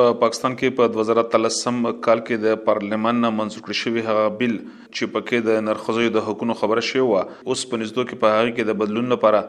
په پاکستان کې په 2013 کال کې د پارلمان نه منسوخ کړی شوی هغه بل چې پکې د نرخزیو د حقوقو خبره شوې و اوس په نږدو کې په هغه کې د بدلون لپاره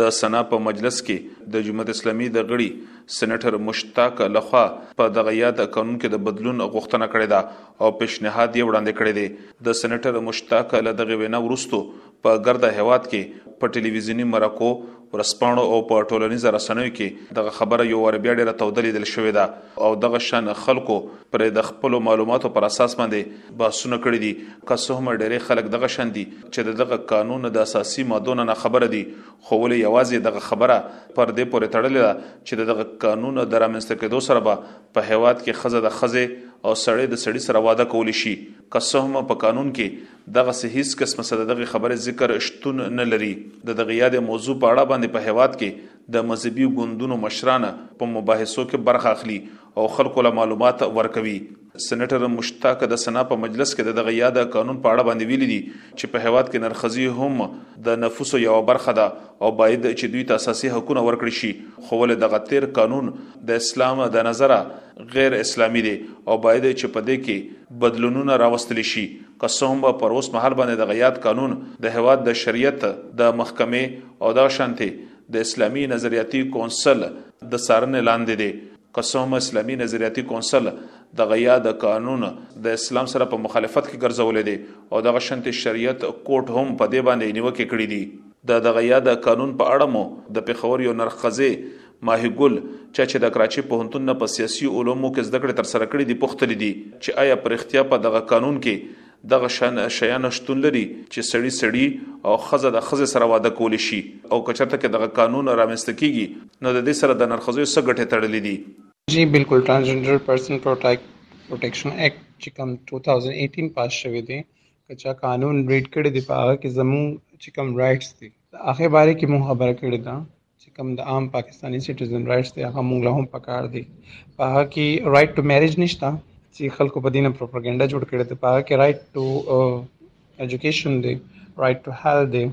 د سنا په مجلس کې د جمهوریت اسلامي د غړي سېنیټر مشتاق لخوا په دغه یاد قانون کې د بدلون غوښتنه کړې ده او پیشنهاد یې وړاندې کړی دی د سېنیټر مشتاق له دغه وینا وروسته په ګرده هیواد کې په ټلویزیوني مرکو ورسپانو او په ټولنیزه رسنیو کې دغه خبره یو ور بیا ډیره توده لیدل شوې ده او دغه شان خلکو پر د خپل معلوماتو پر اساس باندې باسونه کړې دي که څه هم ډیره خلک دغه شان دي چې دغه قانون د اساسي ماده نه خبره دي خو ولې یوازې دغه خبره پر دې پورې تړلې ده چې دغه قانون د رامنځته کېدو سره به په هیواد کې خزه د خزه او سړی د سړی سره واده کول شي که څه هم په قانون کې دغسې هیڅ کس مثلا د دغې خبرې ذکر شتون نه لري د دغې یادې موضوع په اړه باندې په هیواد کې د مذهبي ګوندونو مشران په مباحثو کې برخه اخلي او خلکو له معلومات ورکوي سېنېټر مشتاق د سنا په مجلس کې د دغه یاد قانون په اړه باندې ویلي دي چې په هیواد کې نرخزي هم د نفوسو یو برخه ده او باید چې دوی ته اساسي حقونه ورکړي شي خو ول دغه تیر قانون د اسلام د نظره غیر اسلامي دی او باید چې په دې کې بدلونونه راوستل شي که څه هم پر اوس مهال باندې د غیات قانون د هواد د شریعت د محکمې او د شانتي د اسلامي نظریاتي کونسل د څارنې لاندې دی که څه هم اسلامي نظریاتي کونسل د غیا د قانون د اسلام سره په مخالفت کې ګرځولې دي او دغه شانتي شریعت کوټ هم په دې باندې نیوکه کړې دي د دغه یاد قانون په اړه مو د پیښور یو نرخزه ماهي ګل، چا چې دکراچۍ پوهنتون نه په سياسي علو مو کې زده کړې تر سره کړې دي پوښتلي دي چې ايا په رښتيا په دغه قانون کې دغه شان شيان شتون لري چې سړي سړي او ښځه د ښځې سره واده کولی شي او که چرته که دغه قانون رامنځته کيږي نو ددې سره دنرښځيو څه ګټې تړلې دي. جی بلکل ټرانسجنډر پرسن پروټیکشن ایکټ چې کوم 2018 پاس شوی دی که چا قانون ریډ کړی دی په هغه کې زموږ چې کوم رایټس دي د هغه باره کې مو خبره کړې ده چې کوم د عام پاکستاني سټیزن رائټس دی هغه موږ له هم پکار دی په هغه کې رائټ ټو میریج نشته چې خلکو په دینه پروپاګاندا جوړ کړي ته په هغه کې رائټ ټو ایجوکیشن دی رائټ ټو هیلث دی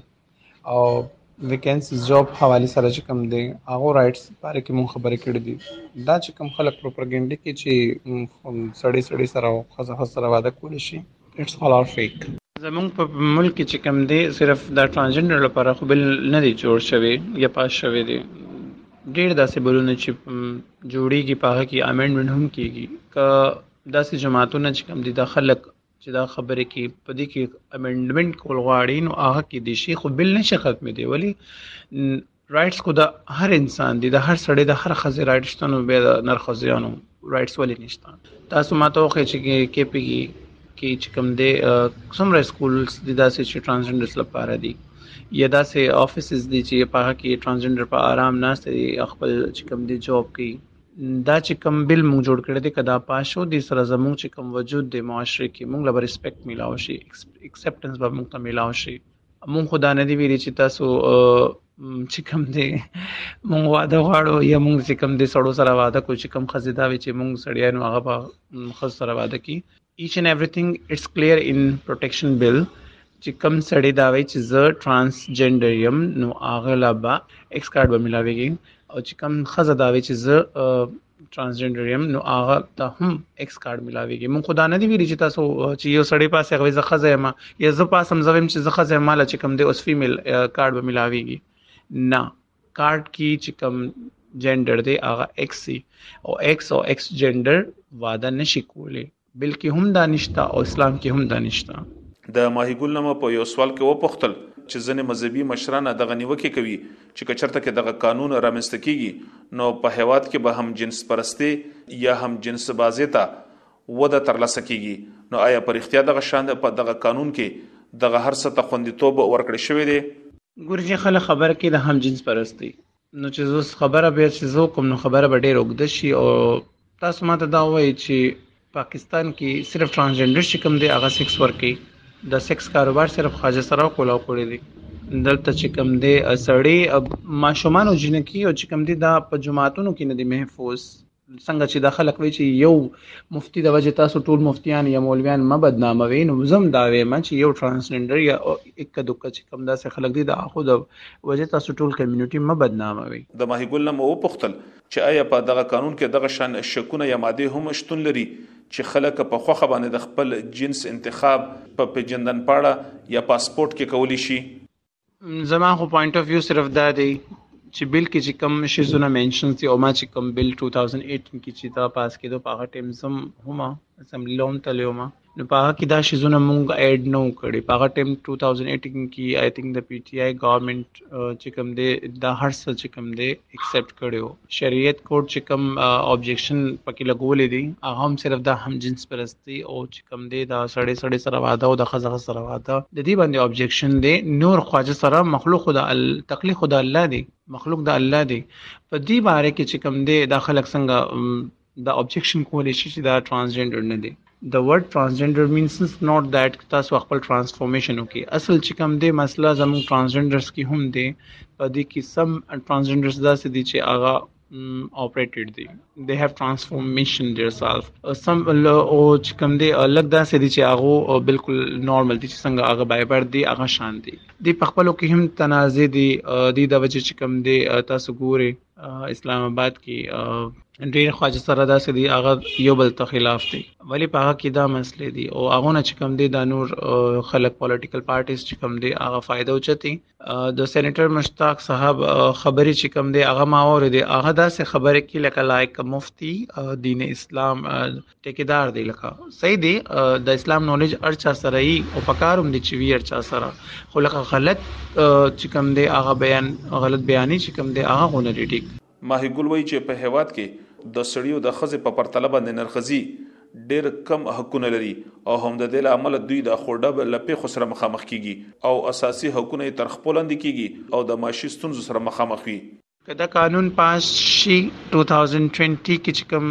او ویکینسی جاب حواله سره چې کوم دی هغه رائټس لپاره کې مونږ خبرې کړې دي دا چې کوم خلک پروپاګاندا کې چې سړی سړی سره او خزه خزه سره واده کول شي اټس آل آر فیک زمونږ په ملک کې چې کم دی صرف دا ټرانسجنډر لپاره خو بل نه دی جوړ شوی یا پاس شوی دی ډېر داسې بلونه چې جوړیږي په هغه کې امندمنټ هم کیږي که داسې جماعتونه چې کم دي د خلک چې دا خبره کې په دې کې امندمنټ کول غواړي نو هغه کې د شي خو بل نشه ختم دی ولی رائټس خو د هر انسان دي د هر سړی د هر خزې رائټ شته نو بیا د نر خزیانو رائټس ولې نشته تاسو ما ته وخی چې کې پیږي کې چې کوم دی څومره سکولز دي داسې چې ترانسجندرز لپاره دي یا داسې افیسز دي چې په هغه کې ترانسجندر په آرام ناست دي خپل چې کوم دی جاب کوي دا چې کوم بل موږ جوړ کړی دی کدا پاشو د سره زموږ چې کوم وجود د معاشره کې موږ له ریسپیکټ ملاو شي ایکسپټنس به موږ ته ملاو شي مونږ خو دا نه دی ویلي چې تاسو چې کوم دی مونږ واده غواړو یا مونږ چې کوم دی سړو سره واده کو چې کوم ښځې دا وي چې مونږ سړیا نو هغه به ښځو سره واده کړي ایچ اینډ ایوریثینګ اټس کلیر ان پروټیکشن بل چې کوم سړی دا وي چې زه ټرانسجنډر یم نو هغه لا به ایکس کارډ به ملاویږي او چې کوم ښځه دا وي چې زه ترانسجندر یم نو هغه ته هم ایکس کارت ملاويږي مونږ خدا نه دی ویل چې تاسو چې یو سړی پاسه غوي زخه زما یا زه پاسم زویم چې زخه زما لا چې کوم دی اوس فیمیل کارت به ملاويږي نه کارت کې چې کوم جندر دی هغه ایکس او ایکس او ایکس جندر واده نشي کولی بل کې هم دا نشته او اسلام کې هم دا نشته. د ماهي ګل نه مو په یو سوال کې وپوښتل چې ځنې مذهبي مشران دغه نیوکې کوي چې که چرته کې دغه قانون رامنځته کیږي نو په هیواد کې به هم جنس پرستې یا هم جنس بازې ته وده ترلاسه کیږي نو آیا په رښتیا دغه شان په دغه قانون کې دغه هر څه ته خوندیتوب ورکړی شوی دی؟ ګرجي خلک خبر کې د هم جنس پرستۍ نو چې زوس خبره بیا چې زو کوم نو خبره به ډېر اوږده شي او تاسو ماته دا وایي چې پاکستان کې صرف ترانسجنډر چې کوم دی هغه سکس ورکي د سکس کاروبار صرف خواجه سره کولاو کړی دی دلته چې کم دی سړی ماشومان او جنکی او چې کم دی دا په جماعتونو کې نه دی محفوظ څنګه چې دا خلک وایي چې یو مفتی د وجه تاسو ټول مفتیان یا مولویان ما بدنامه وي نو زم دا وایم چې یو ترانسجنډر یا اکه دوکه چې کم داسې خلک دي دا خو د وجه تاسو ټول کمیونټي ما بدنامه وي د ماهی ګل نه مو وپختل چې آیا په دغه قانون کې دغه شان شکونه یا ماده هم شتون لري چې خلک په خوخه باندې د خپل جنس انتخاب په پیجندن پاړه یا پاسپورت کې کولی شي زما خو پوینټ اف ویو صرف دا دی چې بل کې چې کم شیزونه منشن سي او ما چې کم بل 2018 کې چې دا پاس کېدو په هغه ټیم زم هم اسمبلی لوم تلو ما نو په هغه کې دا شیزونه مونږ اډ نو کړي په هغه ټیم 2018 کې آی تھنک د پی ټی آی ګورنمنت چې کم دی دا هر څه چې کم دی ایکسپټ کړو شریعت کورټ چې کم ابجیکشن پکې لګولې دي هغه هم صرف دا هم جنس پرست دی او چې کم دی دا سړی سړی سره واده او د خزه سره واده د دې باندې ابجیکشن دی نور خواجه سره مخلوق خدا ال... تخلیق خدا الله دی مخلوق د الله دی په دې باره کې چې کم دی دا خلک څنګه دا ابجیکشن کولی شي چې دا ترانسجندر نه دی د ورډ ترانسجندر مینس ناٹ دیټ تاسو خپل ترانسفورمیشن وکي اصل چې کوم دی مسله زموږ ترانسجندرز کې هم دی په دې کې سم ترانسجندرز داسې دي چې هغه Mm, operated دی they have transformation their self uh, some او چې کوم دی uh, لګ دا سې دي چې هغه uh, بالکل نارمل دي چې څنګه هغه بایبر دي هغه شان دي دی په خپل کې هم تنازع دي دی د وجه چې کوم دی تاسو ګوري اسلام آباد کې ډېر خواجه سره داسې دي هغه یو بل ته خلاف دي ولی په هغه کې دا مسلې دي او هغه نه چې کوم دي دا نور خلک پولیټیکل پارټیز چې کوم دي هغه فائدہ اوچتي د سېنیټر مشتاق صاحب خبرې چې کوم دی هغه ما اورېدې هغه داسې خبرې کې لکه لایق مفتی دین اسلام ټیکدار دی لکه صحیح دی د اسلام نالج ارچا سره ای او پکاروم دی چې وی ارچا سره خو لکه غلط چې کوم دی هغه بیان غلط بیانې چې کوم دی هغه غونه ډیټیک ماهي ګل وایي چې په هېواد کې د سړيو د ښځې په پرتله باندې نرښځي ډېر کم حقونه لري او هم د دې له امله دوی د خړډب له پېښو سره مخامخ کېږي او اساسي حقونه یې تر خپو لاندې کېږي او د معاشي ستونزو سره مخامخ وي. که دا قانون پاس شي ټو تھاؤزنډ ټوینټي کې چې کوم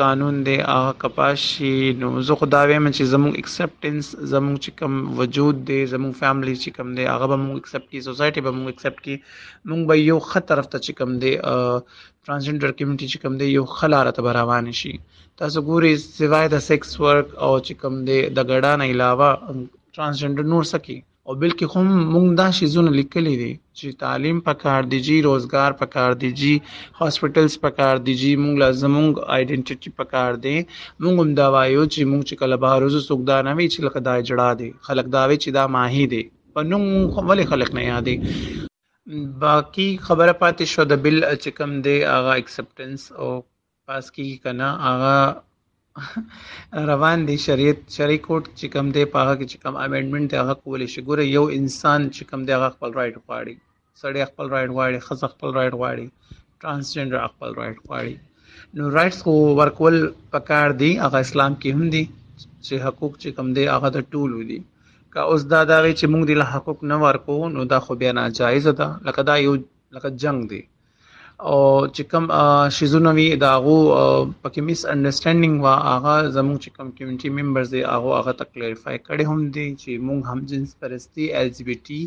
قانون دی هغه که پاس شي نو زه خو دا وایم چې زموږ اکسپټنس زموږ چې کوم وجود دی زموږ فیملی چې کوم دی هغه به موږ اکسپټ کړي سوسایټي به موږ اکسپټ کړي مونږ به یو ښه طرف ته چې کوم دی ترانسجنډر کمیونټي چې کوم دی یو ښه لاره ته به روان شي تاسو ګورئ سوای د سیکس ورک او چې کوم دی د ګډا نه علاوه ترانسجنډر نور څه کوي او بلکې هم مونږ دا شیزونه لیکلي دي چې تعلیم په کار دی جی روزګار په کار دی جی هاسپټلز په کار دی جی مونږ لا زمونږ آیډنټیټي په کار دی مونږ هم دا وایو چې مونږ چې کله بهر وځو څوک دا نه وی چې لکه دا جړا دی خلک دا وی چې دا ماهی دی په نوم ولې خلک نه یادې باقی خبره پاتې شو د بل چې کوم دی هغه اکسپټنس او پاس کی کنه هغه روان دی شریعت شری کوټ چې کوم دی په هغه کې چې کوم امندمنت هغه کول شي ګوره یو انسان چې کوم دی هغه خپل رائټ غواړي سړی خپل رائټ غواړي خزه خپل رائټ غواړي ترانسجندر خپل رائټ غواړي نو رائټس خو ورکول پکار دی هغه اسلام کې هم دی چې حقوق چې کم دی هغه د ټولو دی که اوس دا دا چې موږ د حقوق نه ورکو نو دا خو بیا ناجایز ده لکه دا یو لکه جنگ دی او چې کوم شیزونه وی دا غو پکې میس انډرستانډینګ وا هغه زموږ چې کوم کمیونټي ممبرز دی هغه هغه ته کلیریفای کړي هم دي چې موږ هم جنس پرستی ایل جی بی ټی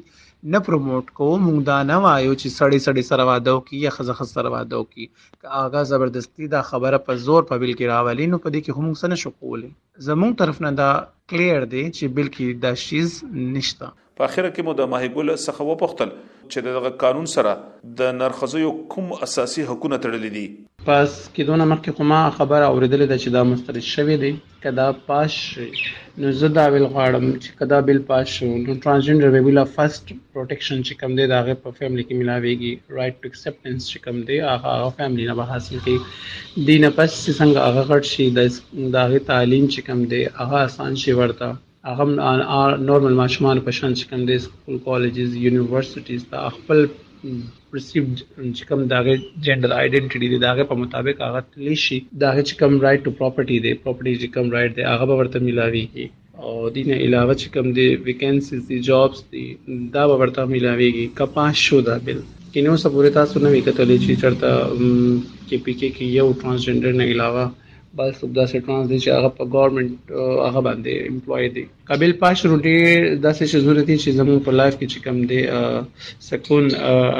نه پروموټ کوو موږ دا نه وایو چې سړی سړی سره واده وکړي یا خزه خزه سره واده وکړي که هغه زبردستی دا خبره په زور په بل کې راولي نو په دې کې هم څه نشو کولی زموږ طرف نه دا کلير دی چې بلکي دا شيز نشته. په اخره کې مو د ماهي ګل څخه وپوښتل چې د دغه قانون سره د نرښځيو کوم اساسي حقونه تړلي دي؟ پاس کيدو نه مخکې خو ما خبره اوريدلې ده چې دا مسترد شوی دی که دا پاس شي نو زه دا ويل غواړم چې که دا بل پاس شو نو ترانسجنډر بيبي له فرست پروټيکشن چې کوم دی د هغه په فيملي کې ملاويږي رايټ ټو اکسپټنس چې کوم دی هغه هغه فيملي نه به حاصل کړي. دی نه پس چې څنګه هغه غټ شي د د هغې تعلیم چې کوم دی هغه اسان شي ورته هغه نورمال ماشومان په شان چې کوم دی سکول کالجز یونیورسټیز ته خپل پرسیوډ چې کوم د هغې جنډر آیډنټیټي دی د هغې په مطابق هغه تللی شي د هغې چې کوم رایټ ټو پراپرټي دی پراپرټي چې کوم رایټ دی هغه به ورته میلاویږي او دین علاوه چې کوم دی ویکینسیز دی جابز دی دا به ورته ملاویږي کپاس شو دا بل کینو سپورې تاسو نه وکټلې چې چرته کې پی کې کې یو ترانسجندر نه علاوه بل څوک داسې ترانس دی چې هغه په ګورنمنت هغه باندې امپلوي دی قابل پاش روټي داسې چې ضرورت دي چې زموږ په لایف کې چې کم دی سکون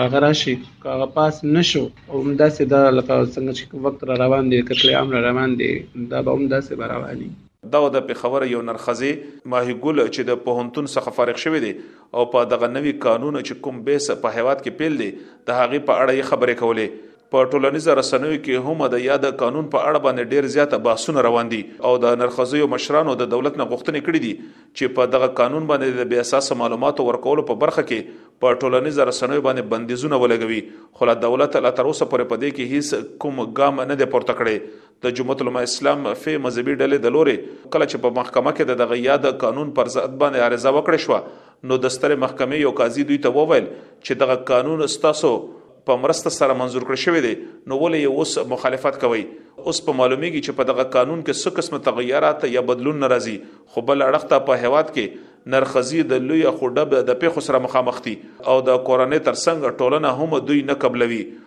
هغه راشي هغه پاس نشو او داسې دا لکه څنګه چې وخت را روان دی کتل عام را روان دی دا به هم داسې برابر دي دا د پېښور یو نرښځې ماهي ګل چې د پوهنتون څخه فارغ شوې دي او په دغه نوي قانون چې کوم بحث په هېواد کې پیل دی د هغې په اړه یې خبرې کولې. په ټولنیزه رسنیو کې هم د یاد قانون په اړه باندې ډېر زیات بحثونه روان دي او د نرښځیو مشرانو د دولت نه غوښتنې کړې دي چې په دغه قانون باندې د بې اساسه معلوماتو ورکولو په برخه کې په ټولنیزه رسنیو باندې بندیزونه ولګوي خو لا دولت لا تر اوسه پورې په دې کې هیڅ کوم ګام نه دی پورته کړی د جمعت علماء اسلام فی مذهبي ډلې د لورې کله چې په محکمه کې د دغه یاد قانون پر ضد باندې عارضه وکړې شو نو د ستره محکمې یو قاضي دوی ته وویل چې دغه قانون ستاسو په مرسته سره منزور کړ شوی دی نو ولې اوس مخالفت کوي اوس په معلومیږي چې په دغه قانون کې څه قسم تغیرات یا بدلون ناراضي خو بل اړخته په هواد کې نرخزی د لوی خو ډب د پیښو سره مخامخ دي او د کورنۍ ترڅنګ ټولنه هم دوی نه قبلوي